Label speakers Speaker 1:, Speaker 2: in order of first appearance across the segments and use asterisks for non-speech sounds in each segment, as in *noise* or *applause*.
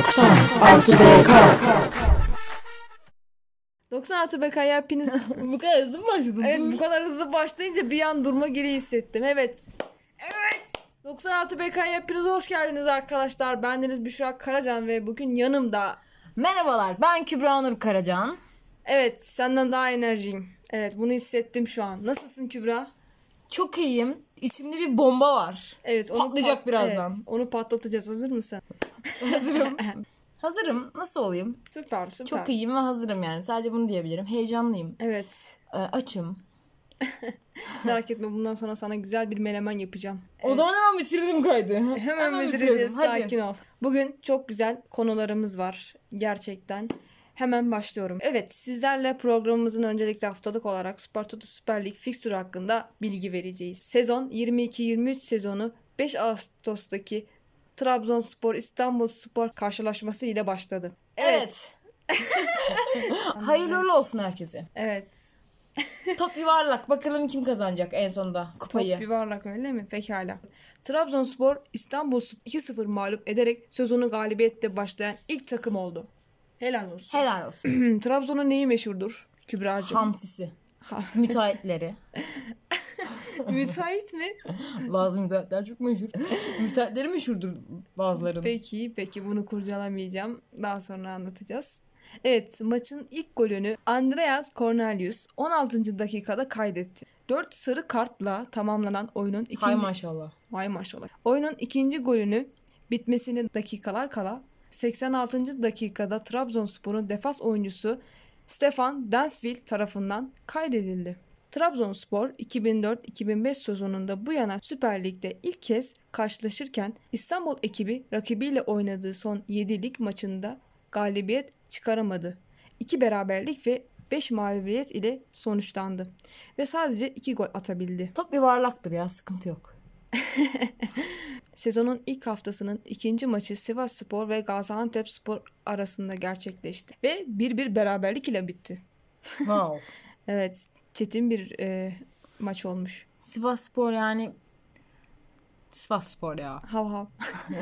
Speaker 1: 96 BK
Speaker 2: 96 BK'ya hepiniz... *laughs*
Speaker 3: Bu kadar hızlı mı başladın?
Speaker 2: evet bu kadar hızlı başlayınca bir an durma gereği hissettim. Evet. Evet. 96 BK'ya hepiniz hoş geldiniz arkadaşlar. Bendeniz Büşra Karacan ve bugün yanımda...
Speaker 3: Merhabalar ben Kübra Nur Karacan.
Speaker 2: Evet senden daha enerjiyim. Evet bunu hissettim şu an. Nasılsın Kübra?
Speaker 3: Çok iyiyim. İçimde bir bomba var.
Speaker 2: Evet onu
Speaker 3: Patlayacak birazdan.
Speaker 2: Evet, onu patlatacağız. Hazır mısın? *laughs*
Speaker 3: Hazırım. *laughs* Hazırım. Nasıl olayım?
Speaker 2: Süper süper.
Speaker 3: Çok iyiyim ve hazırım yani. Sadece bunu diyebilirim. Heyecanlıyım.
Speaker 2: Evet.
Speaker 3: Ee, açım. *laughs*
Speaker 2: Merak etme bundan sonra sana güzel bir menemen yapacağım.
Speaker 3: O zaman hemen bitirelim kaydı.
Speaker 2: Hemen bitireceğiz. Sakin ol. Bugün çok güzel konularımız var. Gerçekten. Hemen başlıyorum. Evet sizlerle programımızın öncelikle haftalık olarak Süper Toto Süper Lig fikstürü hakkında bilgi vereceğiz. Sezon 22-23 sezonu 5 Ağustos'taki Trabzonspor İstanbul Spor karşılaşması ile başladı.
Speaker 3: Evet. *laughs* Hayırlı uğurlu olsun herkese.
Speaker 2: Evet.
Speaker 3: Top yuvarlak. Bakalım kim kazanacak en sonunda kupayı.
Speaker 2: Top yuvarlak öyle mi? Pekala. Trabzonspor İstanbul 2-0 mağlup ederek sezonu galibiyetle başlayan ilk takım oldu. Helal olsun.
Speaker 3: Helal olsun. *clears throat*
Speaker 2: Trabzon'un neyi meşhurdur? Kübra'cığım.
Speaker 3: Hamsisi. Müteahhitleri. *laughs*
Speaker 2: Müsait mi?
Speaker 3: Bazı müteahhitler çok meşhur. Müteahhitleri meşhurdur bazılarının.
Speaker 2: Peki, peki bunu kurcalamayacağım. Daha sonra anlatacağız. Evet, maçın ilk golünü Andreas Cornelius 16. dakikada kaydetti. 4 sarı kartla tamamlanan oyunun ikinci...
Speaker 3: Hay maşallah.
Speaker 2: Vay maşallah. Oyunun ikinci golünü bitmesine dakikalar kala 86. dakikada Trabzonspor'un defans oyuncusu Stefan Dansville tarafından kaydedildi. Trabzonspor 2004-2005 sezonunda bu yana Süper Lig'de ilk kez karşılaşırken İstanbul ekibi rakibiyle oynadığı son 7 lig maçında galibiyet çıkaramadı. 2 beraberlik ve 5 mağlubiyet ile sonuçlandı ve sadece 2 gol atabildi.
Speaker 3: Top yuvarlaktır ya sıkıntı yok. *laughs*
Speaker 2: Sezonun ilk haftasının ikinci maçı Sivas Spor ve Gaziantep Spor arasında gerçekleşti. Ve 1-1 beraberlik ile bitti.
Speaker 3: Wow. *laughs*
Speaker 2: Evet çetin bir e, maç olmuş.
Speaker 3: Sivas Spor yani Sivas Spor ya.
Speaker 2: Hav hav. *laughs*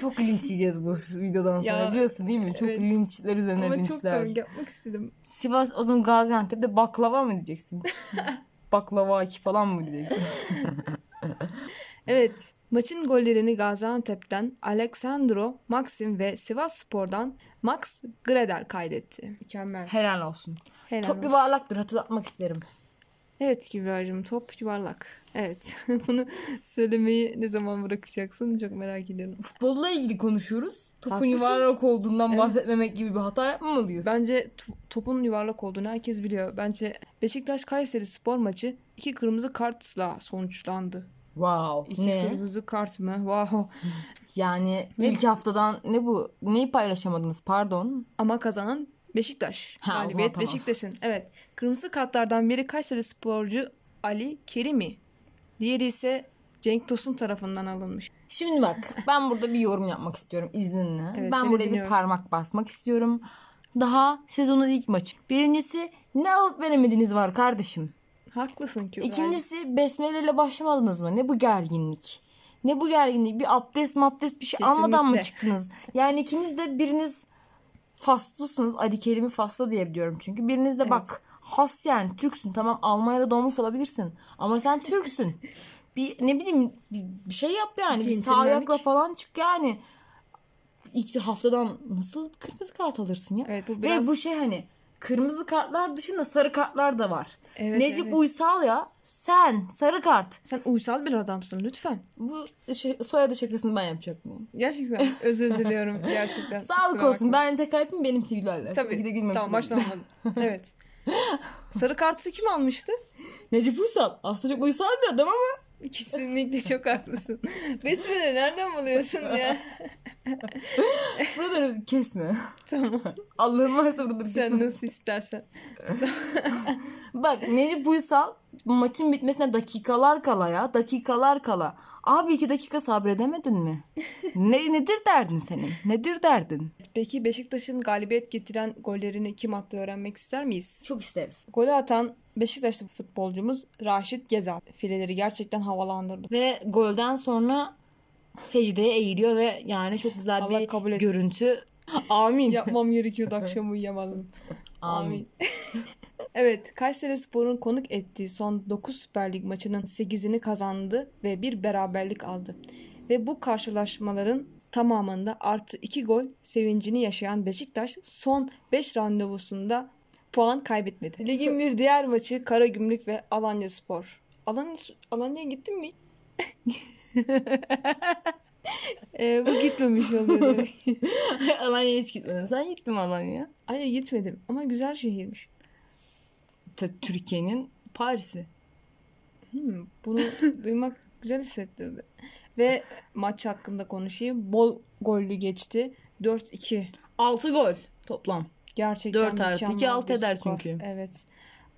Speaker 3: Çok linç yiyeceğiz bu videodan sonra
Speaker 2: Ya,
Speaker 3: biliyorsun değil mi? Çok
Speaker 2: evet.
Speaker 3: linçler üzerine
Speaker 2: Ama çok
Speaker 3: linçler.
Speaker 2: komik yapmak istedim.
Speaker 3: Sivas o zaman Gaziantep'te baklava mı diyeceksin? *laughs* baklava aki falan mı diyeceksin?
Speaker 2: Evet maçın gollerini Gaziantep'ten Alexandro Maxim ve Sivas Spor'dan Max Gradel kaydetti. Mükemmel.
Speaker 3: Helal olsun.
Speaker 2: Helal
Speaker 3: Top
Speaker 2: olsun.
Speaker 3: yuvarlaktır hatırlatmak isterim.
Speaker 2: Evet Kübra'cığım top yuvarlak. Evet *laughs* bunu söylemeyi ne zaman bırakacaksın çok merak ediyorum.
Speaker 3: Futbolla ilgili konuşuyoruz. Topun
Speaker 2: Haklısın.
Speaker 3: yuvarlak olduğundan
Speaker 2: Evet.
Speaker 3: bahsetmemek gibi bir hata yapmamalıyız.
Speaker 2: Bence topun yuvarlak olduğunu herkes biliyor. Bence Beşiktaş Kayseri spor maçı iki kırmızı kartla sonuçlandı.
Speaker 3: Wow.
Speaker 2: İki
Speaker 3: ne?
Speaker 2: kırmızı kart mı? Wow.
Speaker 3: Yani ilk haftadan ne bu? Neyi paylaşamadınız pardon?
Speaker 2: Ama kazanan Beşiktaş.
Speaker 3: Ha,
Speaker 2: Galibiyet
Speaker 3: tamam.
Speaker 2: Beşiktaş'ın. Evet. Kırmızı kartlardan biri Kayseri sporcu Ali Kerimi. Diğeri ise Cenk Tosun tarafından alınmış.
Speaker 3: Şimdi bak ben burada bir yorum yapmak istiyorum izninle.
Speaker 2: Evet,
Speaker 3: ben buraya bir
Speaker 2: dinliyoruz.
Speaker 3: parmak basmak istiyorum. Daha sezonun ilk maçı. Birincisi ne alıp veremediğiniz var kardeşim.
Speaker 2: Haklısın Kübra.
Speaker 3: İkincisi besmele ile başlamadınız mı? Ne bu gerginlik? Ne bu gerginlik? Bir abdest mabdest bir şey almadan mı
Speaker 2: Kesinlikle.
Speaker 3: çıktınız? Yani ikiniz de biriniz faslısınız. Ali Kerim'i faslı diyebiliyorum çünkü. Biriniz de
Speaker 2: Evet.
Speaker 3: bak has yani Türksün. Tamam Almanya'da doğmuş olabilirsin. Ama sen Türksün. *laughs* bir ne bileyim bir, bir şey yap yani. Bir sağ ayakla falan çık yani. İlk haftadan nasıl kırmızı kart alırsın ya?
Speaker 2: Evet bu
Speaker 3: Ve
Speaker 2: biraz...
Speaker 3: bu şey hani kırmızı kartlar dışında sarı kartlar da var.
Speaker 2: Evet,
Speaker 3: Necip
Speaker 2: evet.
Speaker 3: Uysal ya sen sarı kart.
Speaker 2: Sen uysal bir adamsın lütfen.
Speaker 3: Bu şey, soyadı şakasını ben yapacaktım.
Speaker 2: Gerçekten özür diliyorum gerçekten. *laughs*
Speaker 3: Sağlık
Speaker 2: Kusura
Speaker 3: olsun.
Speaker 2: bakma.
Speaker 3: Ben tek kalbim benim gülerler.
Speaker 2: Tabii.
Speaker 3: Gide gülmemiş
Speaker 2: Tamam
Speaker 3: olayım.
Speaker 2: baştan anladım. evet. *laughs* Sarı kartı kim almıştı?
Speaker 3: Necip Uysal. Aslında çok uysal bir adam ama.
Speaker 2: Kesinlikle çok haklısın. Besmele nereden buluyorsun ya? *laughs*
Speaker 3: Buraları kesme.
Speaker 2: tamam.
Speaker 3: Allah'ın varsa buraları
Speaker 2: Sen
Speaker 3: kesme.
Speaker 2: nasıl istersen.
Speaker 3: Bak Necip Uysal maçın bitmesine dakikalar kala ya. Dakikalar kala. Abi iki dakika sabredemedin mi? *laughs* ne, nedir derdin senin? Nedir derdin?
Speaker 2: Peki Beşiktaş'ın galibiyet getiren gollerini kim attı öğrenmek ister miyiz?
Speaker 3: Çok isteriz.
Speaker 2: Golü atan Beşiktaşlı futbolcumuz Raşit Gezal. Fileleri gerçekten havalandırdı.
Speaker 3: Ve golden sonra secdeye eğiliyor ve yani çok güzel
Speaker 2: Allah
Speaker 3: bir
Speaker 2: kabul etsin.
Speaker 3: görüntü. Amin.
Speaker 2: Yapmam gerekiyordu akşam uyuyamadım.
Speaker 3: Amin. *laughs*
Speaker 2: evet, Kayseri Spor'un konuk ettiği son 9 Süper Lig maçının 8'ini kazandı ve bir beraberlik aldı. Ve bu karşılaşmaların tamamında artı 2 gol sevincini yaşayan Beşiktaş son 5 randevusunda puan kaybetmedi. *laughs* Ligin bir diğer maçı Karagümrük ve Alanya Spor. Alanya, Alanya'ya gittin mi? *laughs* Ee, bu gitmemiş oluyor. *laughs*
Speaker 3: Alanya'ya hiç gitmedim. Sen gittin mi Alanya'ya?
Speaker 2: Hayır gitmedim ama güzel şehirmiş.
Speaker 3: Türkiye'nin Paris'i.
Speaker 2: Hmm, bunu duymak *laughs* güzel hissettirdi. Ve maç hakkında konuşayım. Bol gollü geçti. 4-2.
Speaker 3: 6 gol toplam.
Speaker 2: Gerçekten
Speaker 3: Dört artı
Speaker 2: mükemmel
Speaker 3: iki, altı
Speaker 2: bir
Speaker 3: eder
Speaker 2: skor.
Speaker 3: çünkü.
Speaker 2: Evet.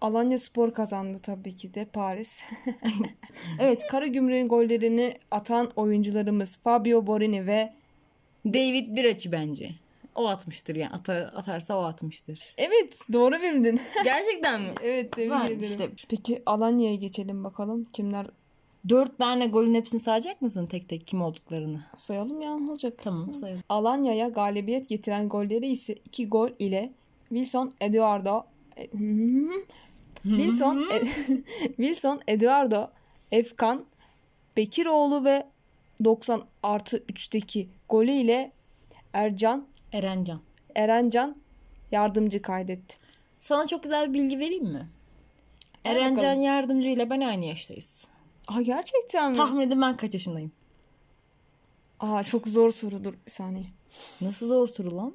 Speaker 2: Alanya Spor kazandı tabii ki de Paris. *laughs* evet Karagümrük'ün gollerini atan oyuncularımız Fabio Borini ve
Speaker 3: David Biraçi bence. O atmıştır yani. Ata- atarsa o atmıştır.
Speaker 2: Evet doğru bildin. *laughs*
Speaker 3: Gerçekten mi?
Speaker 2: evet tebrik
Speaker 3: Var
Speaker 2: ederim.
Speaker 3: işte.
Speaker 2: Peki Alanya'ya geçelim bakalım. Kimler
Speaker 3: Dört tane golün hepsini sayacak mısın tek tek kim olduklarını?
Speaker 2: sayalım ya olacak?
Speaker 3: Tamam sayalım.
Speaker 2: Alanya'ya galibiyet getiren golleri ise 2 gol ile Wilson Eduardo Wilson Wilson Eduardo Efkan Bekiroğlu ve 90 artı 3'teki golü ile Ercan
Speaker 3: Erencan.
Speaker 2: Erencan yardımcı kaydetti.
Speaker 3: Sana çok güzel bir bilgi vereyim mi? Erencan
Speaker 2: bakalım.
Speaker 3: yardımcı ile ben aynı yaştayız.
Speaker 2: Aa gerçekten mi?
Speaker 3: Tahmin edin ben kaç yaşındayım?
Speaker 2: Aa çok zor sorudur bir saniye.
Speaker 3: Nasıl zor soru lan?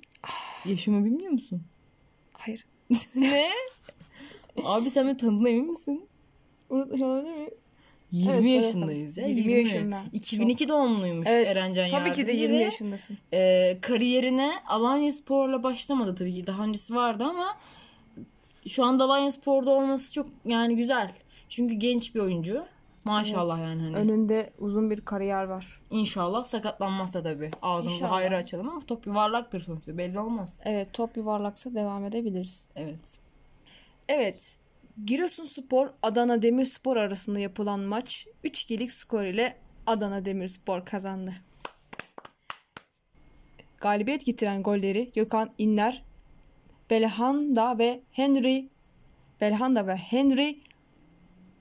Speaker 3: Yaşımı bilmiyor musun?
Speaker 2: Hayır. *laughs*
Speaker 3: ne? Abi sen beni tanıdığına emin misin?
Speaker 2: Unutmuş olabilir miyim?
Speaker 3: 20
Speaker 2: Evet,
Speaker 3: yaşındayız ya.
Speaker 2: 20
Speaker 3: 20,
Speaker 2: yaşında.
Speaker 3: 2002 doğumluymuş
Speaker 2: Evet.
Speaker 3: Erencan
Speaker 2: tabii ki de
Speaker 3: Yardımcı
Speaker 2: 20
Speaker 3: ve,
Speaker 2: yaşındasın.
Speaker 3: e, kariyerine Alanya Spor'la başlamadı tabii ki. Daha öncesi vardı ama şu anda Alanya Spor'da olması çok yani güzel. Çünkü genç bir oyuncu. Maşallah
Speaker 2: Evet.
Speaker 3: yani hani.
Speaker 2: Önünde uzun bir kariyer var.
Speaker 3: İnşallah sakatlanmazsa tabii. Ağzımızı
Speaker 2: İnşallah.
Speaker 3: hayra açalım ama top yuvarlaktır sonuçta belli olmaz.
Speaker 2: Evet top yuvarlaksa devam edebiliriz.
Speaker 3: Evet.
Speaker 2: Evet. Giresunspor Adana Demirspor arasında yapılan maç 3-2'lik skor ile Adana Demirspor kazandı. Galibiyet getiren golleri Gökhan İnler, Belhanda ve Henry Belhanda ve Henry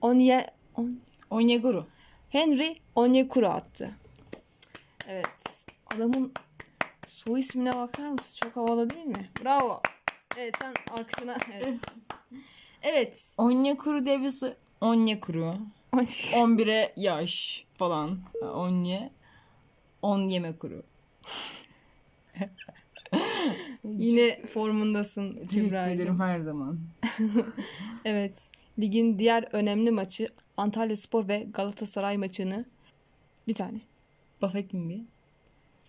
Speaker 2: Onye On-
Speaker 3: Onyeguru.
Speaker 2: Henry Onyekuru attı. Evet. Adamın soy ismine bakar mısın? Çok havalı değil mi? Bravo. Evet sen alkışına... Evet. *laughs* evet.
Speaker 3: Onyekuru su- Onyekuru. 11'e yaş falan. Onye. On yeme kuru. *laughs*
Speaker 2: Yine formundasın Kübra'cığım.
Speaker 3: her zaman. *laughs*
Speaker 2: Evet. Ligin diğer önemli maçı Antalya Spor ve Galatasaray maçını bir tane.
Speaker 3: Buffett'in mi?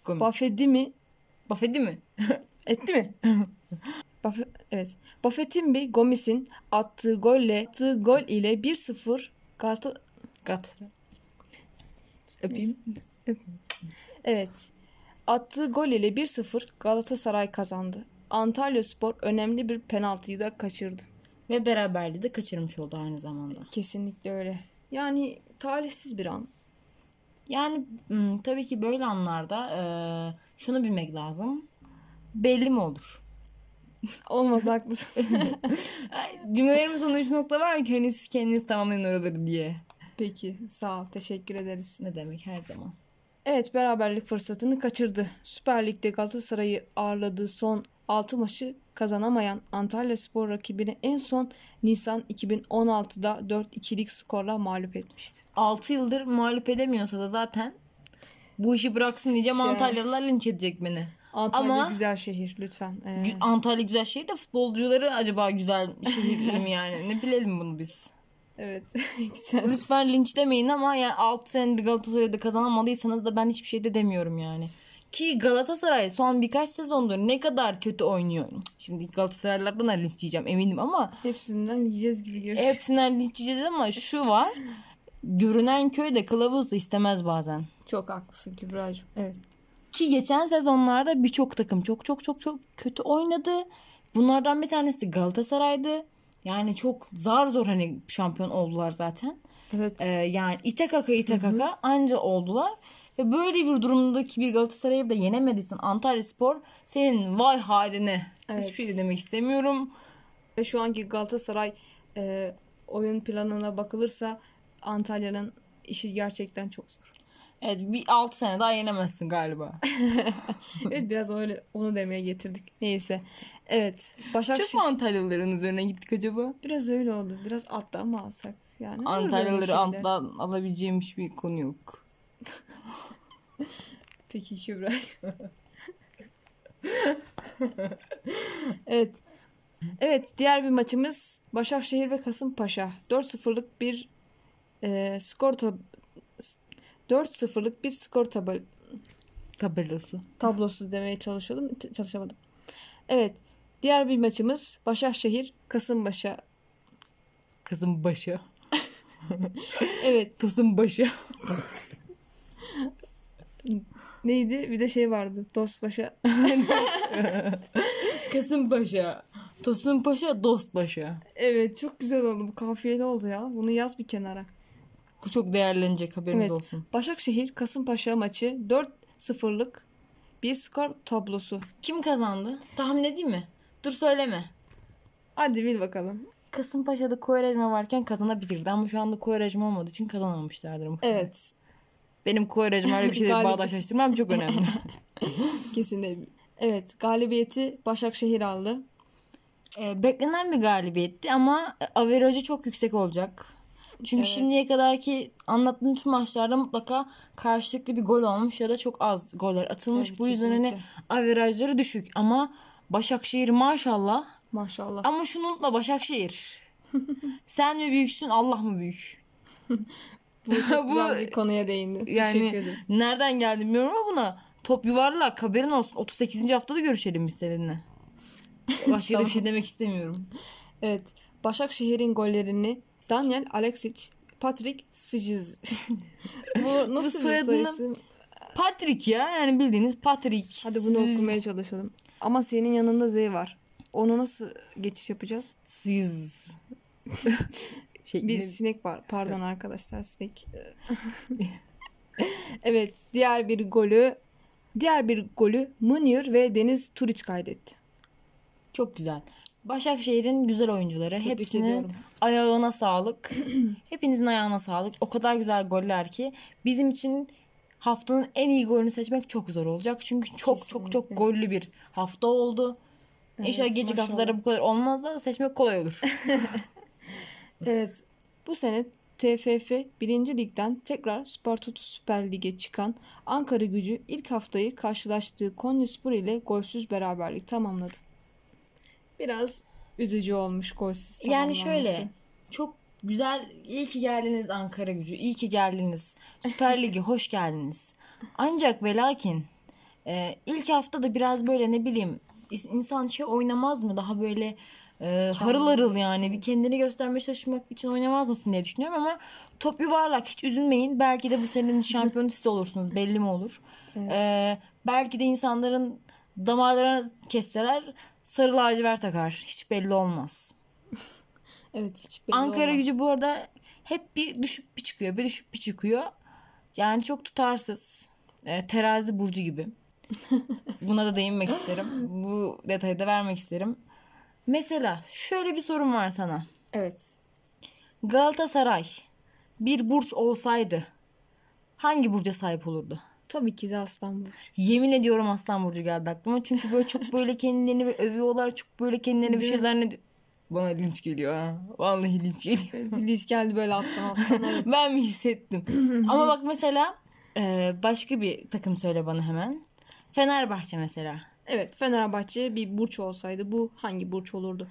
Speaker 2: Buffett'i mi?
Speaker 3: Buffett'i mi?
Speaker 2: Etti mi? Buffett, *laughs* evet. Buffett'in bir Gomis'in attığı golle attığı gol ile 1-0 Galata
Speaker 3: Gat. Öpeyim.
Speaker 2: Evet. Attığı gol ile 1-0 Galatasaray kazandı. Antalya Spor önemli bir penaltıyı da kaçırdı.
Speaker 3: Ve beraberliği de kaçırmış oldu aynı zamanda.
Speaker 2: Kesinlikle öyle. Yani talihsiz bir an.
Speaker 3: Yani tabii ki böyle anlarda şunu bilmek lazım. Belli mi olur?
Speaker 2: Olmaz haklısın. *laughs*
Speaker 3: Cümlelerimin sonunda üç nokta var ki hani siz kendiniz tamamlayın oraları diye.
Speaker 2: Peki sağ ol. Teşekkür ederiz.
Speaker 3: Ne demek her zaman.
Speaker 2: Evet beraberlik fırsatını kaçırdı. Süper Lig'de Galatasaray'ı ağırladığı son 6 maçı kazanamayan Antalya Spor rakibini en son Nisan 2016'da 4-2'lik skorla mağlup etmişti.
Speaker 3: 6 yıldır mağlup edemiyorsa da zaten bu işi bıraksın diyeceğim
Speaker 2: Şey-
Speaker 3: Antalyalılar linç edecek beni.
Speaker 2: Antalya
Speaker 3: Ama-
Speaker 2: güzel şehir lütfen. Ee,
Speaker 3: Gü- Antalya güzel şehir de futbolcuları acaba güzel şehirli mi yani? Ne bilelim bunu biz.
Speaker 2: evet *laughs* güzel.
Speaker 3: Lütfen linçlemeyin ama yani 6 senedir Galatasaray'da kazanamadıysanız da ben hiçbir şey de demiyorum yani. Ki Galatasaray son birkaç sezondur ne kadar kötü oynuyor. Şimdi Galatasaraylılardan da linç yiyeceğim eminim ama
Speaker 2: Hepsinden yiyeceğiz gibi görünüyor.
Speaker 3: hepsinden linç yiyeceğiz ama şu var. Görünen köy de kılavuz da istemez bazen.
Speaker 2: Çok haklısın Kübra'cığım. Evet.
Speaker 3: Ki geçen sezonlarda birçok takım çok çok çok çok kötü oynadı. Bunlardan bir tanesi de Galatasaray'dı. Yani çok zar zor hani şampiyon oldular zaten.
Speaker 2: Evet.
Speaker 3: Ee, yani ite kaka ite kaka anca oldular. Ve böyle bir durumdaki bir Galatasaray'ı da yenemediysen Antalya Spor senin vay haline.
Speaker 2: Evet.
Speaker 3: Hiçbir şey de demek istemiyorum.
Speaker 2: Ve şu anki Galatasaray e, oyun planına bakılırsa Antalya'nın işi gerçekten çok zor.
Speaker 3: Evet bir 6 sene daha yenemezsin galiba. *laughs*
Speaker 2: Evet biraz öyle onu demeye getirdik. Neyse. Evet.
Speaker 3: Çok
Speaker 2: Başakşehir
Speaker 3: mu Antalyalıların üzerine gittik acaba?
Speaker 2: biraz öyle oldu. Biraz alttan mı alsak? Yani
Speaker 3: Antalyalıları alttan alabileceğim hiçbir konu yok. *laughs*
Speaker 2: Peki Kübra. *laughs* evet. Evet diğer bir maçımız Başakşehir ve Kasımpaşa. 4-0'lık bir e, skor 4-0'lık bir skor tabel
Speaker 3: Tabelası.
Speaker 2: tablosu demeye çalışıyordum. T- çalışamadım. Evet. Diğer bir maçımız Başakşehir Kasımpaşa.
Speaker 3: Başı. *laughs*
Speaker 2: Evet.
Speaker 3: Tosun başı. *laughs*
Speaker 2: Neydi? Bir de şey vardı. Dostpaşa. *laughs*
Speaker 3: Kasımpaşa. Tosun Paşa, Dost Paşa.
Speaker 2: Evet çok güzel oldu. Bu kafiyeli oldu ya. Bunu yaz bir kenara.
Speaker 3: Bu çok değerlenecek haberiniz
Speaker 2: Evet.
Speaker 3: olsun.
Speaker 2: Başakşehir Kasımpaşa maçı 4-0'lık bir skor tablosu.
Speaker 3: Kim kazandı? Tahmin edeyim mi? Dur söyleme.
Speaker 2: Hadi bil bakalım.
Speaker 3: Kasımpaşa'da Koyrejma varken kazanabilirdi ama şu anda Koyrejma olmadığı için kazanamamışlardır. muhtemelen.
Speaker 2: Evet.
Speaker 3: Benim Koyrejma ile bir *laughs*
Speaker 2: Galip.
Speaker 3: bağdaşlaştırmam çok önemli. *laughs*
Speaker 2: Kesinlikle. Evet. Galibiyeti Başakşehir aldı.
Speaker 3: Ee, beklenen bir galibiyetti ama averajı çok yüksek olacak. Çünkü
Speaker 2: Evet.
Speaker 3: şimdiye kadarki anlattığım tüm maçlarda mutlaka karşılıklı bir gol olmuş ya da çok az goller atılmış.
Speaker 2: Evet,
Speaker 3: Bu yüzden hani averajları düşük ama Başakşehir maşallah.
Speaker 2: Maşallah.
Speaker 3: Ama şunu unutma Başakşehir. *laughs* Sen mi büyüksün Allah mı büyük? *laughs*
Speaker 2: Bu çok *laughs* güzel bir konuya değindi.
Speaker 3: Yani nereden geldi bilmiyorum ama buna top yuvarlak haberin olsun. 38. haftada görüşelim biz seninle. Başka da bir şey demek istemiyorum.
Speaker 2: Evet. Başakşehir'in gollerini Daniel Alexic, Patrick Siciz. *laughs* Bu nasıl bir
Speaker 3: soyadını-
Speaker 2: soyisim?
Speaker 3: Patrick ya yani bildiğiniz Patrick.
Speaker 2: Hadi bunu okumaya çalışalım. Ama senin yanında Z var. Onu nasıl geçiş yapacağız?
Speaker 3: Siz. *laughs* şey,
Speaker 2: Bir sinek var. Pardon arkadaşlar sinek. *laughs* evet diğer bir golü diğer bir golü Munir ve Deniz Turiç kaydetti.
Speaker 3: Çok güzel. Başakşehir'in güzel oyuncuları.
Speaker 2: Tebrik
Speaker 3: Hepsinin
Speaker 2: ediyorum.
Speaker 3: ayağına sağlık. Hepinizin ayağına sağlık. O kadar güzel goller ki bizim için haftanın en iyi golünü seçmek çok zor olacak. Çünkü çok çok çok
Speaker 2: Kesinlikle.
Speaker 3: gollü bir hafta oldu. İnşallah
Speaker 2: Evet,
Speaker 3: gelecek
Speaker 2: maşallah.
Speaker 3: haftalarda bu kadar olmaz da seçmek kolay olur. *laughs*
Speaker 2: Evet bu sene TFF 1. Lig'den tekrar Spartatu Süper Lig'e çıkan Ankara gücü ilk haftayı karşılaştığı Konyaspor ile golsüz beraberlik tamamladı. Biraz üzücü olmuş golsüz
Speaker 3: Yani şöyle çok güzel iyi ki geldiniz Ankara gücü iyi ki geldiniz. Süper Lig'e *laughs* hoş geldiniz. Ancak ve lakin e, ilk hafta da biraz böyle ne bileyim insan şey oynamaz mı? Daha böyle e, harıl harıl yani bir kendini göstermeye çalışmak için oynamaz mısın diye düşünüyorum ama top yuvarlak hiç üzülmeyin. Belki de bu senin *laughs* şampiyon siz olursunuz belli mi olur? E, belki de insanların damarlarına kesseler sarı lacivert takar hiç belli olmaz. *laughs*
Speaker 2: Evet hiç belli
Speaker 3: Ankara
Speaker 2: olmaz.
Speaker 3: gücü bu arada hep bir düşüp bir çıkıyor. Bir düşüp bir çıkıyor. Yani çok tutarsız. E, terazi burcu gibi. *laughs* Buna da değinmek isterim. Bu detayı da vermek isterim. Mesela şöyle bir sorum var sana.
Speaker 2: Evet.
Speaker 3: Galatasaray bir burç olsaydı hangi burca sahip olurdu?
Speaker 2: Tabii ki de Aslan Burcu.
Speaker 3: Yemin ediyorum Aslan Burcu geldi aklıma. Çünkü böyle çok böyle kendilerini bir övüyorlar. Çok böyle kendilerini bir şey zannediyor. Bana linç geliyor ha. Vallahi linç geliyor.
Speaker 2: List geldi böyle alttan alttan. *laughs* Evet.
Speaker 3: ben mi hissettim? *clears throat* Ama bak mesela e, başka bir takım söyle bana hemen. Fenerbahçe mesela.
Speaker 2: evet Fenerbahçe bir burç olsaydı bu hangi burç olurdu?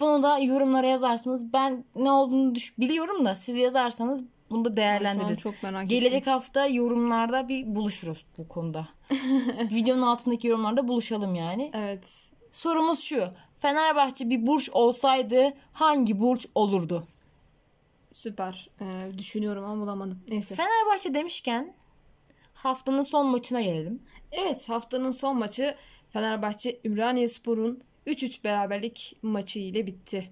Speaker 3: Bunu da yorumlara yazarsınız. Ben ne olduğunu düş biliyorum da siz yazarsanız bunu da değerlendiririz.
Speaker 2: çok merak
Speaker 3: Gelecek
Speaker 2: ettim.
Speaker 3: hafta yorumlarda bir buluşuruz bu konuda. *laughs* Videonun altındaki yorumlarda buluşalım yani.
Speaker 2: Evet.
Speaker 3: Sorumuz şu. Fenerbahçe bir burç olsaydı hangi burç olurdu?
Speaker 2: Süper. Ee, düşünüyorum ama bulamadım. Neyse.
Speaker 3: Fenerbahçe demişken haftanın son maçına gelelim.
Speaker 2: Evet haftanın son maçı Fenerbahçe Ümraniye Spor'un 3-3 beraberlik maçı ile bitti.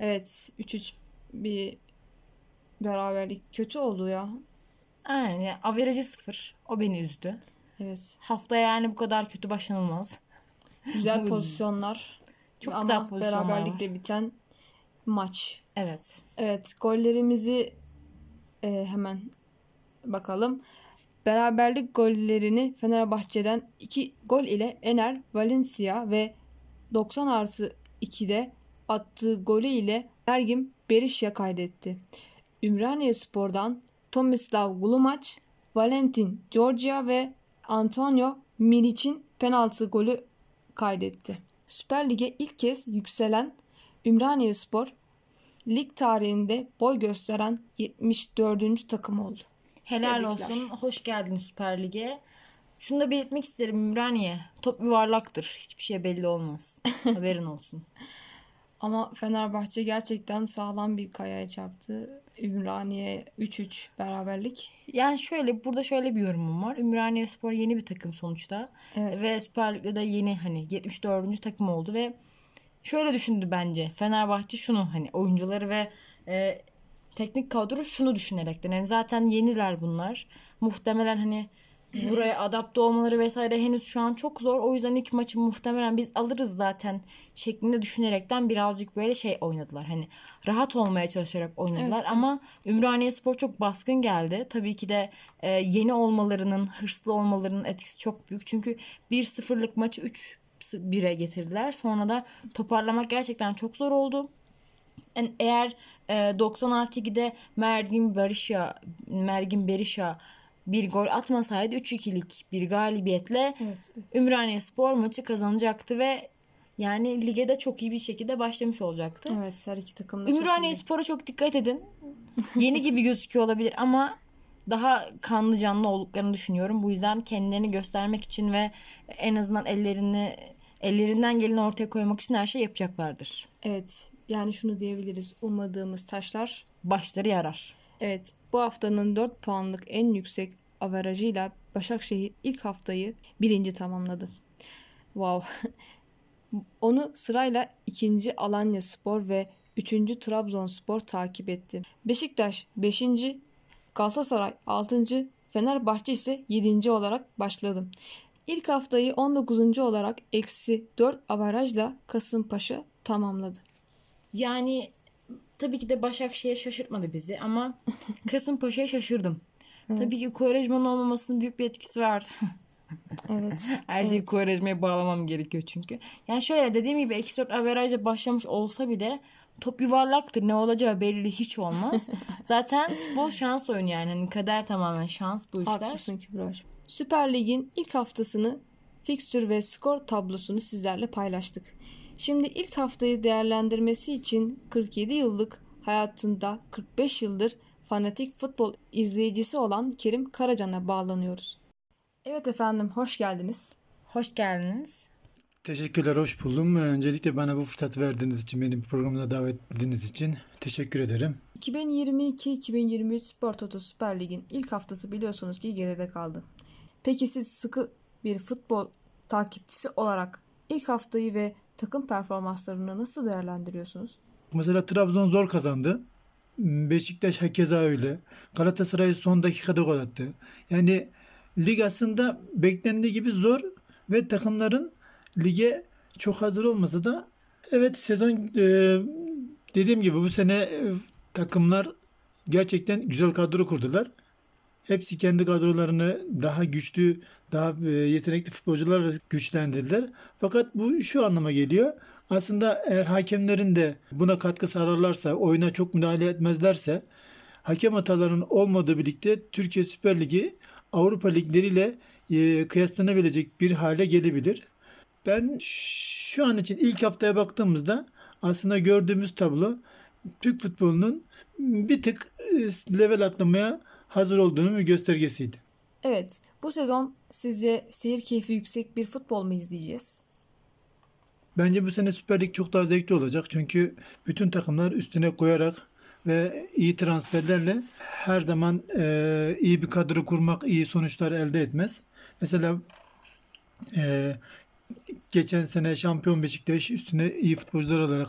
Speaker 2: Evet 3-3 bir beraberlik kötü oldu ya.
Speaker 3: Yani averajı sıfır. O beni üzdü.
Speaker 2: Evet.
Speaker 3: Hafta yani bu kadar kötü başlanılmaz.
Speaker 2: Güzel pozisyonlar.
Speaker 3: Çok
Speaker 2: Ama
Speaker 3: güzel pozisyonlar
Speaker 2: beraberlikle biten maç.
Speaker 3: Evet.
Speaker 2: Evet gollerimizi e, hemen bakalım. Beraberlik gollerini Fenerbahçe'den 2 gol ile Ener Valencia ve 90 artı 2'de attığı golü ile Ergin Berisha kaydetti. Ümraniye Spor'dan Tomislav Glumac, Valentin Georgia ve Antonio Milic'in penaltı golü kaydetti. Süper Lig'e ilk kez yükselen Ümraniye Spor lig tarihinde boy gösteren 74. takım oldu.
Speaker 3: Helal
Speaker 2: Tebrikler.
Speaker 3: olsun. Hoş geldin Süper Lig'e. Şunu da belirtmek isterim Ümraniye. Top yuvarlaktır. Hiçbir şey belli olmaz. *laughs* Haberin olsun.
Speaker 2: Ama Fenerbahçe gerçekten sağlam bir kayaya çarptı. Ümraniye 3-3 beraberlik.
Speaker 3: Yani şöyle burada şöyle bir yorumum var. Ümraniye Spor yeni bir takım sonuçta.
Speaker 2: Evet.
Speaker 3: Ve Süper Lig'de de yeni hani 74. takım oldu ve şöyle düşündü bence. Fenerbahçe şunu hani oyuncuları ve e, teknik kadro şunu düşünerekten. Yani zaten yeniler bunlar. Muhtemelen hani buraya adapte olmaları vesaire henüz şu an çok zor. O yüzden ilk maçı muhtemelen biz alırız zaten şeklinde düşünerekten birazcık böyle şey oynadılar. Hani rahat olmaya çalışarak oynadılar
Speaker 2: Evet,
Speaker 3: ama Ümraniye Spor çok baskın geldi. Tabii ki de e, yeni olmalarının, hırslı olmalarının etkisi çok büyük. Çünkü 1-0'lık maçı 3-1'e getirdiler. Sonra da toparlamak gerçekten çok zor oldu. Yani eğer e, 90 artı 2'de Mergin Berisha, Mergin Berisha bir gol atmasaydı 3-2'lik bir galibiyetle
Speaker 2: Evet.
Speaker 3: Ümraniye Spor maçı kazanacaktı ve yani lige de çok iyi bir şekilde başlamış olacaktı.
Speaker 2: Evet her iki takım da çok
Speaker 3: Ümraniye
Speaker 2: iyi.
Speaker 3: Spor'a çok dikkat edin. Yeni gibi *laughs* gözüküyor olabilir ama daha kanlı canlı olduklarını düşünüyorum. Bu yüzden kendilerini göstermek için ve en azından ellerini ellerinden geleni ortaya koymak için her şey yapacaklardır.
Speaker 2: Evet yani şunu diyebiliriz. Ummadığımız taşlar.
Speaker 3: Başları yarar.
Speaker 2: Evet bu haftanın 4 puanlık en yüksek averajıyla Başakşehir ilk haftayı birinci tamamladı. Wow. *laughs* Onu sırayla ikinci Alanya Spor ve üçüncü Trabzonspor takip etti. Beşiktaş 5. Galatasaray 6. Fenerbahçe ise 7. olarak başladı. İlk haftayı 19. olarak eksi 4 avarajla Kasımpaşa tamamladı.
Speaker 3: Yani tabii ki de Başakşehir şaşırtmadı bizi ama *laughs* Kasımpaşa'ya şaşırdım. Tabii ki Kovarejman'ın olmamasının büyük bir etkisi vardı. *laughs*
Speaker 2: Evet.
Speaker 3: Her şeyi
Speaker 2: Evet.
Speaker 3: Kovarejma'ya bağlamam gerekiyor çünkü. Yani şöyle dediğim gibi eksi 4 averajla başlamış olsa bile top yuvarlaktır. Ne olacağı belli hiç olmaz. *laughs* Zaten futbol şans oyunu yani. Hani kader tamamen şans bu işler.
Speaker 2: Haklısın Kübra'cığım. Süper Lig'in ilk haftasını fikstür ve skor tablosunu sizlerle paylaştık. Şimdi ilk haftayı değerlendirmesi için 47 yıllık hayatında 45 yıldır fanatik futbol izleyicisi olan Kerim Karacan'a bağlanıyoruz. Evet efendim hoş geldiniz.
Speaker 3: Hoş geldiniz.
Speaker 1: Teşekkürler, hoş buldum. Öncelikle bana bu fırsatı verdiğiniz için, benim programına davet ettiğiniz için teşekkür ederim.
Speaker 2: 2022-2023 Spor Toto Süper Lig'in ilk haftası biliyorsunuz ki geride kaldı. Peki siz sıkı bir futbol takipçisi olarak ilk haftayı ve takım performanslarını nasıl değerlendiriyorsunuz?
Speaker 1: Mesela Trabzon zor kazandı. Beşiktaş hakeza öyle. Galatasaray son dakikada gol attı. Yani lig aslında beklendiği gibi zor ve takımların lige çok hazır olmasa da evet sezon e, dediğim gibi bu sene e, takımlar gerçekten güzel kadro kurdular. Hepsi kendi kadrolarını daha güçlü, daha e, yetenekli futbolcularla güçlendirdiler. Fakat bu şu anlama geliyor. Aslında eğer hakemlerin de buna katkı sağlarlarsa, oyuna çok müdahale etmezlerse, hakem hatalarının olmadığı birlikte Türkiye Süper Ligi Avrupa ligleriyle e, kıyaslanabilecek bir hale gelebilir. Ben şu an için ilk haftaya baktığımızda aslında gördüğümüz tablo Türk futbolunun bir tık e, level atlamaya hazır olduğunun göstergesiydi.
Speaker 2: Evet, bu sezon sizce seyir keyfi yüksek bir futbol mu izleyeceğiz?
Speaker 1: Bence bu sene Süper Lig çok daha zevkli olacak. Çünkü bütün takımlar üstüne koyarak ve iyi transferlerle her zaman e, iyi bir kadro kurmak iyi sonuçlar elde etmez. Mesela e, geçen sene şampiyon Beşiktaş üstüne iyi futbolcular olarak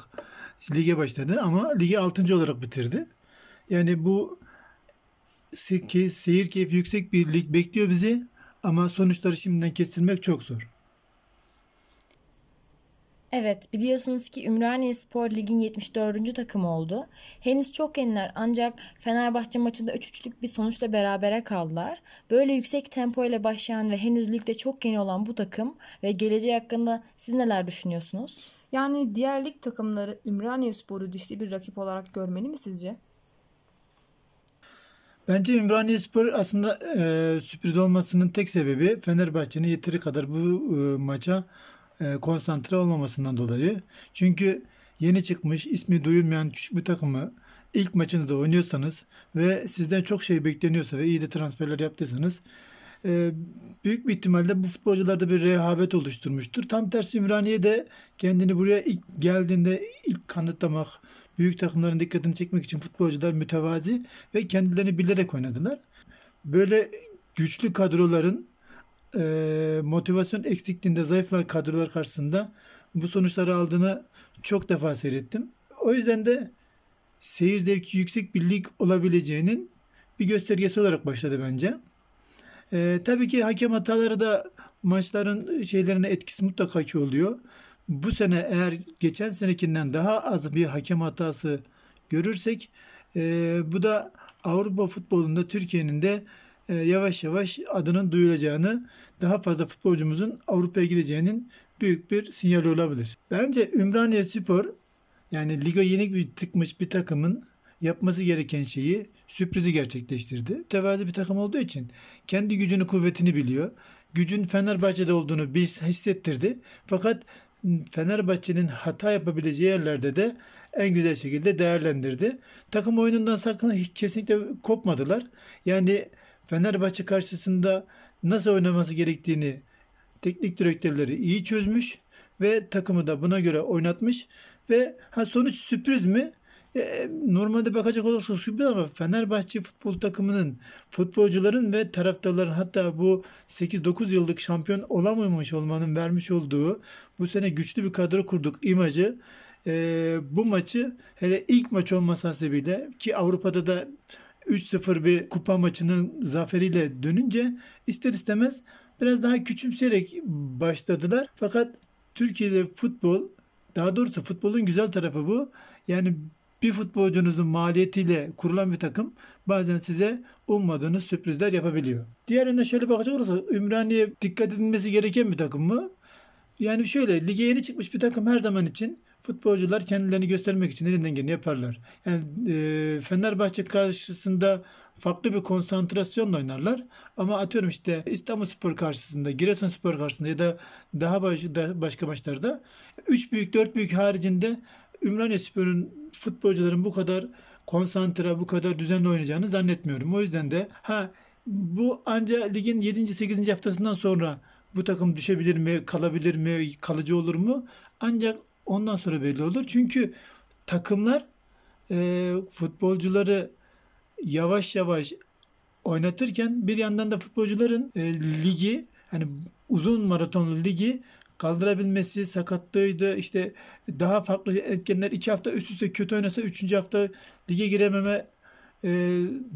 Speaker 1: lige başladı ama ligi 6. olarak bitirdi. Yani bu se- seyir keyfi yüksek bir lig bekliyor bizi ama sonuçları şimdiden kestirmek çok zor.
Speaker 4: Evet, biliyorsunuz ki Ümraniye Spor Lig'in 74. takımı oldu. Henüz çok yeniler ancak Fenerbahçe maçında 3-3'lük bir sonuçla berabere kaldılar. Böyle yüksek tempo ile başlayan ve henüz ligde çok yeni olan bu takım ve geleceği hakkında siz neler düşünüyorsunuz?
Speaker 2: Yani diğer lig takımları Ümraniye Spor'u dişli bir rakip olarak görmeli mi sizce?
Speaker 1: Bence Ümraniye Spor aslında e, sürpriz olmasının tek sebebi Fenerbahçe'nin yeteri kadar bu e, maça e, konsantre olmamasından dolayı. Çünkü yeni çıkmış, ismi duyulmayan küçük bir takımı ilk maçınızda oynuyorsanız ve sizden çok şey bekleniyorsa ve iyi de transferler yaptıysanız e, büyük bir ihtimalle bu futbolcularda bir rehavet oluşturmuştur. Tam tersi Ümraniye de kendini buraya ilk geldiğinde ilk kanıtlamak, büyük takımların dikkatini çekmek için futbolcular mütevazi ve kendilerini bilerek oynadılar. Böyle güçlü kadroların e, motivasyon eksikliğinde zayıflar kadrolar karşısında bu sonuçları aldığını çok defa seyrettim. O yüzden de seyir zevki yüksek bir lig olabileceğinin bir göstergesi olarak başladı bence. E, tabii ki hakem hataları da maçların şeylerine etkisi mutlaka ki oluyor. Bu sene eğer geçen senekinden daha az bir hakem hatası görürsek e, bu da Avrupa futbolunda Türkiye'nin de e, yavaş yavaş adının duyulacağını, daha fazla futbolcumuzun Avrupa'ya gideceğinin büyük bir sinyal olabilir. Bence Ümraniye Spor yani liga yeni bir tıkmış bir takımın yapması gereken şeyi sürprizi gerçekleştirdi. Tevazi bir takım olduğu için kendi gücünü kuvvetini biliyor. Gücün Fenerbahçe'de olduğunu biz hissettirdi. Fakat Fenerbahçe'nin hata yapabileceği yerlerde de en güzel şekilde değerlendirdi. Takım oyunundan sakın hiç kesinlikle kopmadılar. Yani Fenerbahçe karşısında nasıl oynaması gerektiğini teknik direktörleri iyi çözmüş ve takımı da buna göre oynatmış ve ha sonuç sürpriz mi? E, normalde bakacak olursak sürpriz ama Fenerbahçe futbol takımının futbolcuların ve taraftarların hatta bu 8-9 yıllık şampiyon olamamış olmanın vermiş olduğu bu sene güçlü bir kadro kurduk imajı e, bu maçı hele ilk maç olması hasebiyle ki Avrupa'da da 3-0 bir kupa maçının zaferiyle dönünce ister istemez biraz daha küçümseyerek başladılar. Fakat Türkiye'de futbol daha doğrusu futbolun güzel tarafı bu. Yani bir futbolcunuzun maliyetiyle kurulan bir takım bazen size ummadığınız sürprizler yapabiliyor. Diğer yönden şöyle bakacak olursak Ümraniye dikkat edilmesi gereken bir takım mı? Yani şöyle lige yeni çıkmış bir takım her zaman için futbolcular kendilerini göstermek için elinden geleni yaparlar. Yani e, Fenerbahçe karşısında farklı bir konsantrasyonla oynarlar. Ama atıyorum işte İstanbulspor karşısında, Giresunspor karşısında ya da daha baş, da, başka maçlarda 3 büyük 4 büyük haricinde Ümraniyespor'un futbolcuların bu kadar konsantre, bu kadar düzenli oynayacağını zannetmiyorum. O yüzden de ha bu anca ligin 7. 8. haftasından sonra bu takım düşebilir mi, kalabilir mi, kalıcı olur mu? Ancak ondan sonra belli olur. Çünkü takımlar e, futbolcuları yavaş yavaş oynatırken bir yandan da futbolcuların e, ligi hani uzun maratonlu ligi kaldırabilmesi sakatlığıydı işte daha farklı etkenler iki hafta üst üste kötü oynasa üçüncü hafta lige girememe e,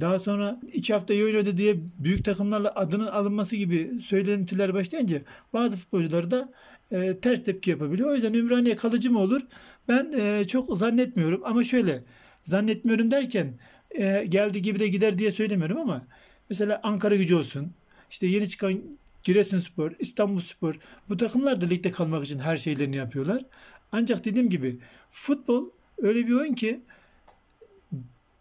Speaker 1: daha sonra iki hafta iyi oynadı diye büyük takımlarla adının alınması gibi söylentiler başlayınca bazı futbolcular da e, ters tepki yapabiliyor. O yüzden Ümraniye kalıcı mı olur? Ben e, çok zannetmiyorum ama şöyle zannetmiyorum derken e, geldi gibi de gider diye söylemiyorum ama mesela Ankara gücü olsun işte yeni çıkan Giresunspor, İstanbulspor bu takımlar da ligde kalmak için her şeylerini yapıyorlar. Ancak dediğim gibi futbol öyle bir oyun ki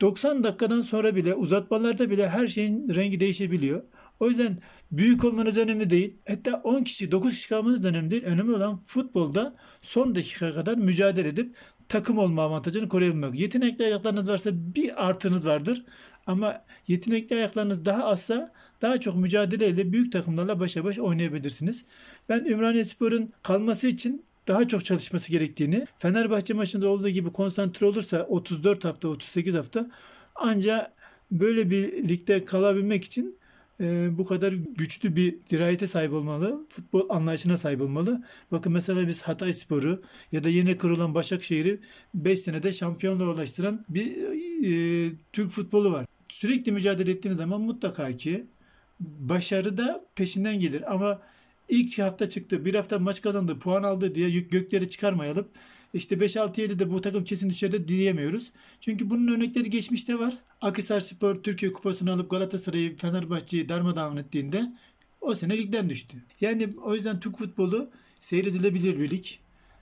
Speaker 1: 90 dakikadan sonra bile uzatmalarda bile her şeyin rengi değişebiliyor. O yüzden büyük olmanız önemli değil. Hatta 10 kişi 9 kişi kalmanız da önemli değil. Önemli olan futbolda son dakika kadar mücadele edip takım olma avantajını koruyabilmek. Yetenekli ayaklarınız varsa bir artınız vardır. Ama yetenekli ayaklarınız daha azsa daha çok mücadeleyle büyük takımlarla başa baş oynayabilirsiniz. Ben Ümraniye Spor'un kalması için daha çok çalışması gerektiğini, Fenerbahçe maçında olduğu gibi konsantre olursa 34 hafta, 38 hafta ancak böyle bir ligde kalabilmek için e, bu kadar güçlü bir dirayete sahip olmalı, futbol anlayışına sahip olmalı. Bakın mesela biz Hatay Sporu ya da yeni kurulan Başakşehir'i 5 senede şampiyonluğa ulaştıran bir e, Türk futbolu var. sürekli mücadele ettiğiniz zaman mutlaka ki başarı da peşinden gelir. Ama ilk hafta çıktı, bir hafta maç kazandı, puan aldı diye yük- gökleri çıkarmayalım. İşte 5-6-7 de bu takım kesin düşer de diyemiyoruz. Çünkü bunun örnekleri geçmişte var. Akhisar Spor Türkiye Kupası'nı alıp Galatasaray'ı, Fenerbahçe'yi darmadağın ettiğinde o sene ligden düştü. Yani o yüzden Türk futbolu seyredilebilir bir lig.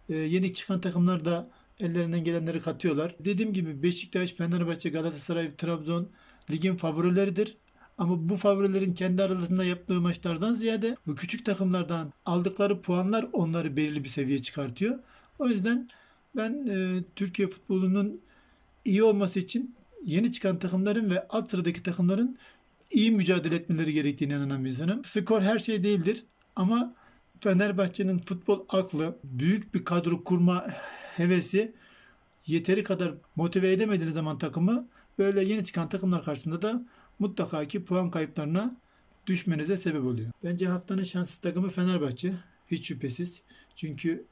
Speaker 1: Ee, yeni çıkan takımlar da ellerinden gelenleri katıyorlar. Dediğim gibi Beşiktaş, Fenerbahçe, Galatasaray, Trabzon ligin favorileridir. Ama bu favorilerin kendi aralarında yaptığı maçlardan ziyade bu küçük takımlardan aldıkları puanlar onları belirli bir seviyeye çıkartıyor. O yüzden ben e, Türkiye futbolunun iyi olması için yeni çıkan takımların ve alt sıradaki takımların iyi mücadele etmeleri gerektiğine inanan bir insanım. Skor her şey değildir ama Fenerbahçe'nin futbol aklı, büyük bir kadro kurma hevesi yeteri kadar motive edemediği zaman takımı böyle yeni çıkan takımlar karşısında da mutlaka ki puan kayıplarına düşmenize sebep oluyor. Bence haftanın şanssız takımı Fenerbahçe. Hiç şüphesiz. Çünkü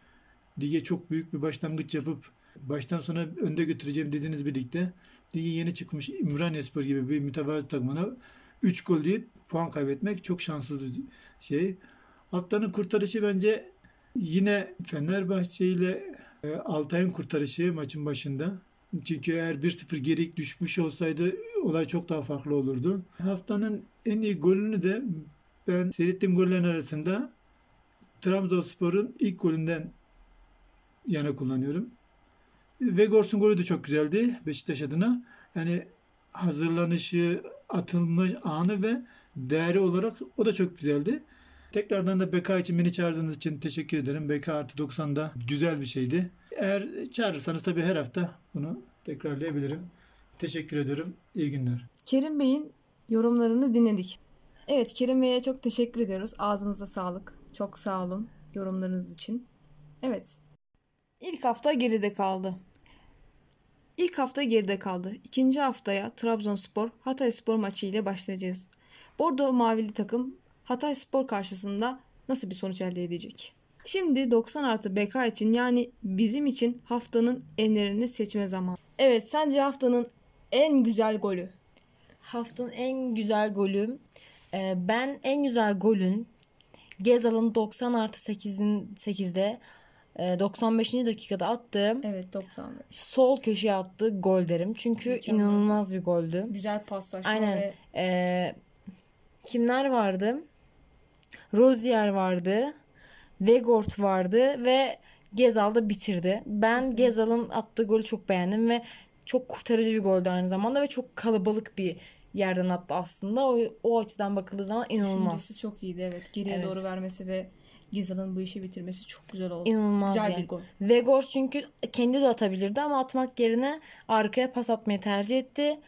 Speaker 1: lige çok büyük bir başlangıç yapıp baştan sona önde götüreceğim dediğiniz bir ligde lige yeni çıkmış Ümraniyespor gibi bir mütevazı takımına 3 gol deyip puan kaybetmek çok şanssız bir şey. Haftanın kurtarışı bence yine Fenerbahçe ile Altay'ın kurtarışı maçın başında. Çünkü eğer 1-0 geri düşmüş olsaydı olay çok daha farklı olurdu. Haftanın en iyi golünü de ben seyrettiğim gollerin arasında Trabzonspor'un ilk golünden yana kullanıyorum. Vegors'un golü de çok güzeldi Beşiktaş adına. Yani hazırlanışı, atılmış anı ve değeri olarak o da çok güzeldi. Tekrardan da BK için beni çağırdığınız için teşekkür ederim. BK artı 90'da güzel bir şeydi. Eğer çağırırsanız tabii her hafta bunu tekrarlayabilirim. Teşekkür ediyorum. İyi günler.
Speaker 2: Kerim Bey'in yorumlarını dinledik. Evet Kerim Bey'e çok teşekkür ediyoruz. Ağzınıza sağlık. Çok sağ olun yorumlarınız için. Evet. İlk hafta geride kaldı. İlk hafta geride kaldı. İkinci haftaya Trabzonspor Hatayspor maçı ile başlayacağız. Bordo Mavili takım Hatayspor karşısında nasıl bir sonuç elde edecek? Şimdi 90 artı BK için yani bizim için haftanın enlerini seçme zamanı. Evet sence haftanın en güzel golü?
Speaker 3: Haftanın en güzel golü. e, ben en güzel golün Gezal'ın 90 artı 8'in 8'de e, 95. dakikada attığım
Speaker 2: Evet 95.
Speaker 3: sol köşeye attığı gol derim. Çünkü
Speaker 2: Mükemmel.
Speaker 3: inanılmaz bir goldü.
Speaker 2: Güzel paslaşma
Speaker 3: Aynen.
Speaker 2: ve
Speaker 3: Ee, kimler vardı? Rozier vardı. Vegort vardı ve Gezal da bitirdi. Ben Gezal'ın attığı golü çok beğendim ve çok kurtarıcı bir goldü aynı zamanda ve çok kalabalık bir yerden attı aslında. O, o açıdan bakıldığı zaman inanılmaz.
Speaker 2: düşüncesi çok iyiydi evet. Geriye
Speaker 3: Evet.
Speaker 2: doğru vermesi ve Gizal'ın bu işi bitirmesi çok güzel oldu.
Speaker 3: İnanılmaz
Speaker 2: güzel
Speaker 3: yani.
Speaker 2: bir gol.
Speaker 3: Vegor çünkü kendi de atabilirdi ama atmak yerine arkaya pas atmayı tercih etti.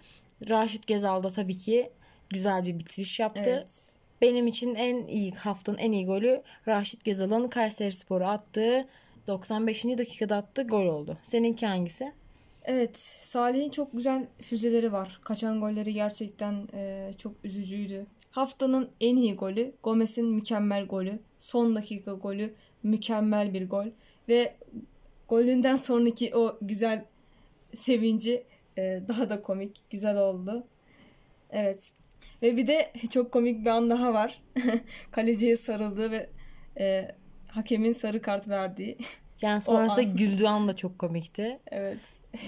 Speaker 3: Raşit Gezal da tabii ki güzel bir bitiriş yaptı.
Speaker 2: Evet.
Speaker 3: Benim için en iyi haftanın en iyi golü Raşit Gezal'ın Kayseri Spor'a attığı 95. dakikada attığı gol oldu. Seninki hangisi?
Speaker 2: Evet, Salih'in çok güzel füzeleri var. Kaçan golleri gerçekten e, çok üzücüydü. Haftanın en iyi golü Gomez'in mükemmel golü. Son dakika golü mükemmel bir gol ve golünden sonraki o güzel sevinci e, daha da komik, güzel oldu. Evet. Ve bir de *laughs* çok komik bir an daha var. *laughs* Kaleciye sarıldığı ve e, hakemin sarı kart verdiği. *laughs*
Speaker 3: Yani sonrasında
Speaker 2: an.
Speaker 3: güldüğü an da çok komikti.
Speaker 2: evet.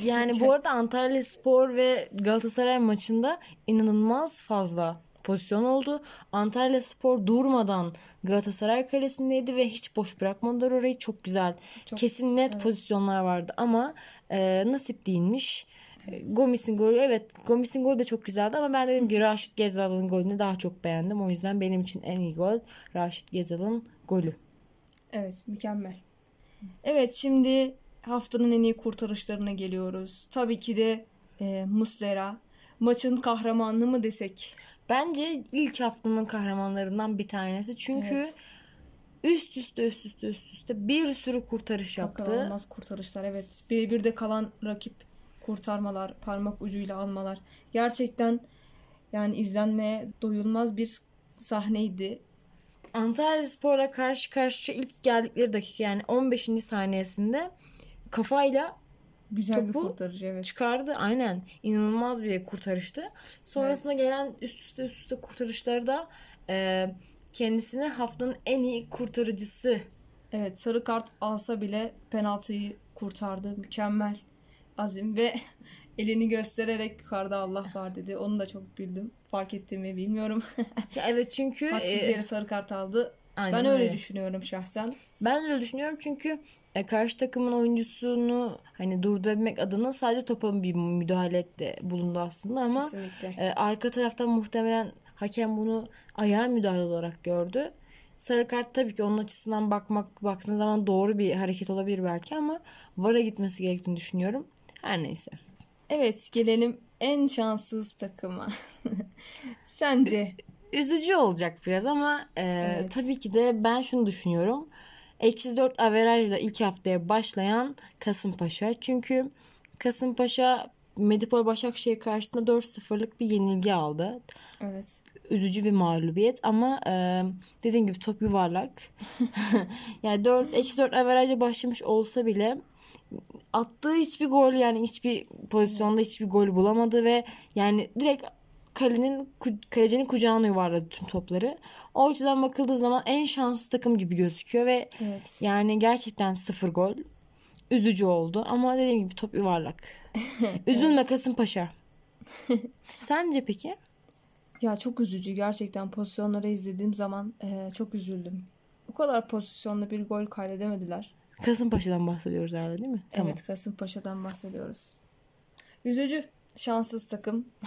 Speaker 3: Yani bu arada Antalya Spor ve Galatasaray maçında inanılmaz fazla pozisyon oldu. Antalya Spor durmadan Galatasaray kalesindeydi ve hiç boş bırakmadılar orayı. Çok güzel.
Speaker 2: Çok-
Speaker 3: Kesin net
Speaker 2: evet.
Speaker 3: pozisyonlar vardı ama e, nasip değilmiş. E, Gomis'in golü evet Gomis'in golü de çok güzeldi ama ben dedim ki Raşit Gezal'ın golünü daha çok beğendim. O yüzden benim için en iyi gol Raşit Gezal'ın golü.
Speaker 2: Evet, mükemmel. Evet, şimdi haftanın en iyi kurtarışlarına geliyoruz. Tabii ki de e, Muslera. Maçın kahramanı mı desek?
Speaker 3: Bence ilk haftanın kahramanlarından bir tanesi. Çünkü
Speaker 2: Evet.
Speaker 3: üst üste üst üste üst üste bir sürü kurtarış
Speaker 2: Akıl
Speaker 3: yaptı.
Speaker 2: almaz kurtarışlar. Evet, bir bir de kalan rakip kurtarmalar, parmak ucuyla almalar. Gerçekten yani izlenmeye doyulmaz bir sahneydi.
Speaker 3: Antalya Spor'la karşı karşıya ilk geldikleri dakika yani 15. saniyesinde kafayla
Speaker 2: Güzel bir
Speaker 3: Topu
Speaker 2: kurtarıcı evet.
Speaker 3: çıkardı. Aynen. İnanılmaz bir kurtarıştı. Sonrasında
Speaker 2: Evet.
Speaker 3: gelen üst üste üst üste kurtarışları da e, kendisini haftanın en iyi kurtarıcısı
Speaker 2: Evet sarı kart alsa bile penaltıyı kurtardı. Mükemmel azim ve *laughs* elini göstererek yukarıda Allah var dedi. Onu da çok güldüm. Fark ettiğimi bilmiyorum. *laughs*
Speaker 3: Evet çünkü
Speaker 2: Haksız
Speaker 3: e,
Speaker 2: yere sarı kart aldı.
Speaker 3: aynen
Speaker 2: ben öyle
Speaker 3: öyle.
Speaker 2: düşünüyorum şahsen.
Speaker 3: Ben de öyle düşünüyorum çünkü e, karşı takımın oyuncusunu hani durdurabilmek adına sadece topa bir müdahalede bulundu aslında ama
Speaker 2: Kesinlikle.
Speaker 3: e, arka taraftan muhtemelen hakem bunu ayağa müdahale olarak gördü. Sarı kart tabii ki onun açısından bakmak baktığın zaman doğru bir hareket olabilir belki ama VAR'a gitmesi gerektiğini düşünüyorum. Her neyse.
Speaker 2: Evet gelelim en şanssız takıma. *laughs* Sence?
Speaker 3: Üzücü olacak biraz ama e,
Speaker 2: Evet.
Speaker 3: tabii ki de ben şunu düşünüyorum. Eksi 4 averajla ilk haftaya başlayan Kasımpaşa. Çünkü Kasımpaşa Medipol Başakşehir karşısında 4-0'lık bir yenilgi aldı.
Speaker 2: Evet.
Speaker 3: Üzücü bir mağlubiyet ama e, dediğim gibi top yuvarlak. *laughs* *laughs* yani 4 eksi 4 averajla başlamış olsa bile attığı hiçbir gol yani hiçbir pozisyonda hiçbir gol bulamadı ve yani direkt kalenin kalecinin kucağına yuvarladı tüm topları. O açıdan bakıldığı zaman en şanslı takım gibi gözüküyor ve
Speaker 2: Evet.
Speaker 3: yani gerçekten sıfır gol. Üzücü oldu ama dediğim gibi top yuvarlak. *laughs* Üzülme Kasımpaşa. *laughs* Sence peki?
Speaker 2: Ya çok üzücü gerçekten pozisyonları izlediğim zaman eee, çok üzüldüm. Bu kadar pozisyonla bir gol kaydedemediler.
Speaker 3: Kasımpaşa'dan bahsediyoruz herhalde değil mi? Tamam.
Speaker 2: Evet Kasımpaşa'dan bahsediyoruz. Üzücü. Şanssız takım. *laughs*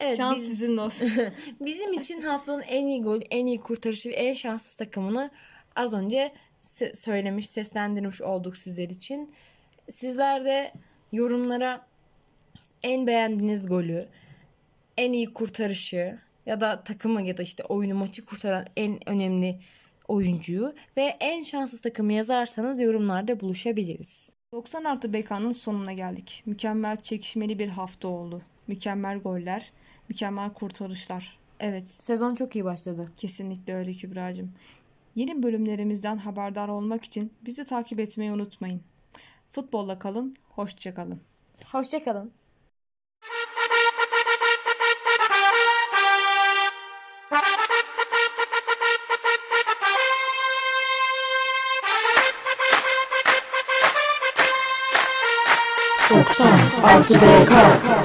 Speaker 3: Evet,
Speaker 2: Şans
Speaker 3: biz-
Speaker 2: sizin olsun. *laughs*
Speaker 3: Bizim için haftanın en iyi golü, en iyi kurtarışı ve en şanssız takımını az önce se- söylemiş, seslendirmiş olduk sizler için. Sizler de yorumlara en beğendiğiniz golü, en iyi kurtarışı ya da takımı ya da işte oyunu maçı kurtaran en önemli oyuncuyu ve en şanssız takımı yazarsanız yorumlarda buluşabiliriz.
Speaker 2: 90 artı BK'nın sonuna geldik. Mükemmel çekişmeli bir hafta oldu. Mükemmel goller, mükemmel kurtarışlar. Evet,
Speaker 3: Sezon çok iyi başladı.
Speaker 2: kesinlikle öyle Kübra'cığım. Yeni bölümlerimizden haberdar olmak için bizi takip etmeyi unutmayın. Futbolla kalın, hoşça kalın.
Speaker 3: Hoşçakalın.
Speaker 5: Doksan artı BK.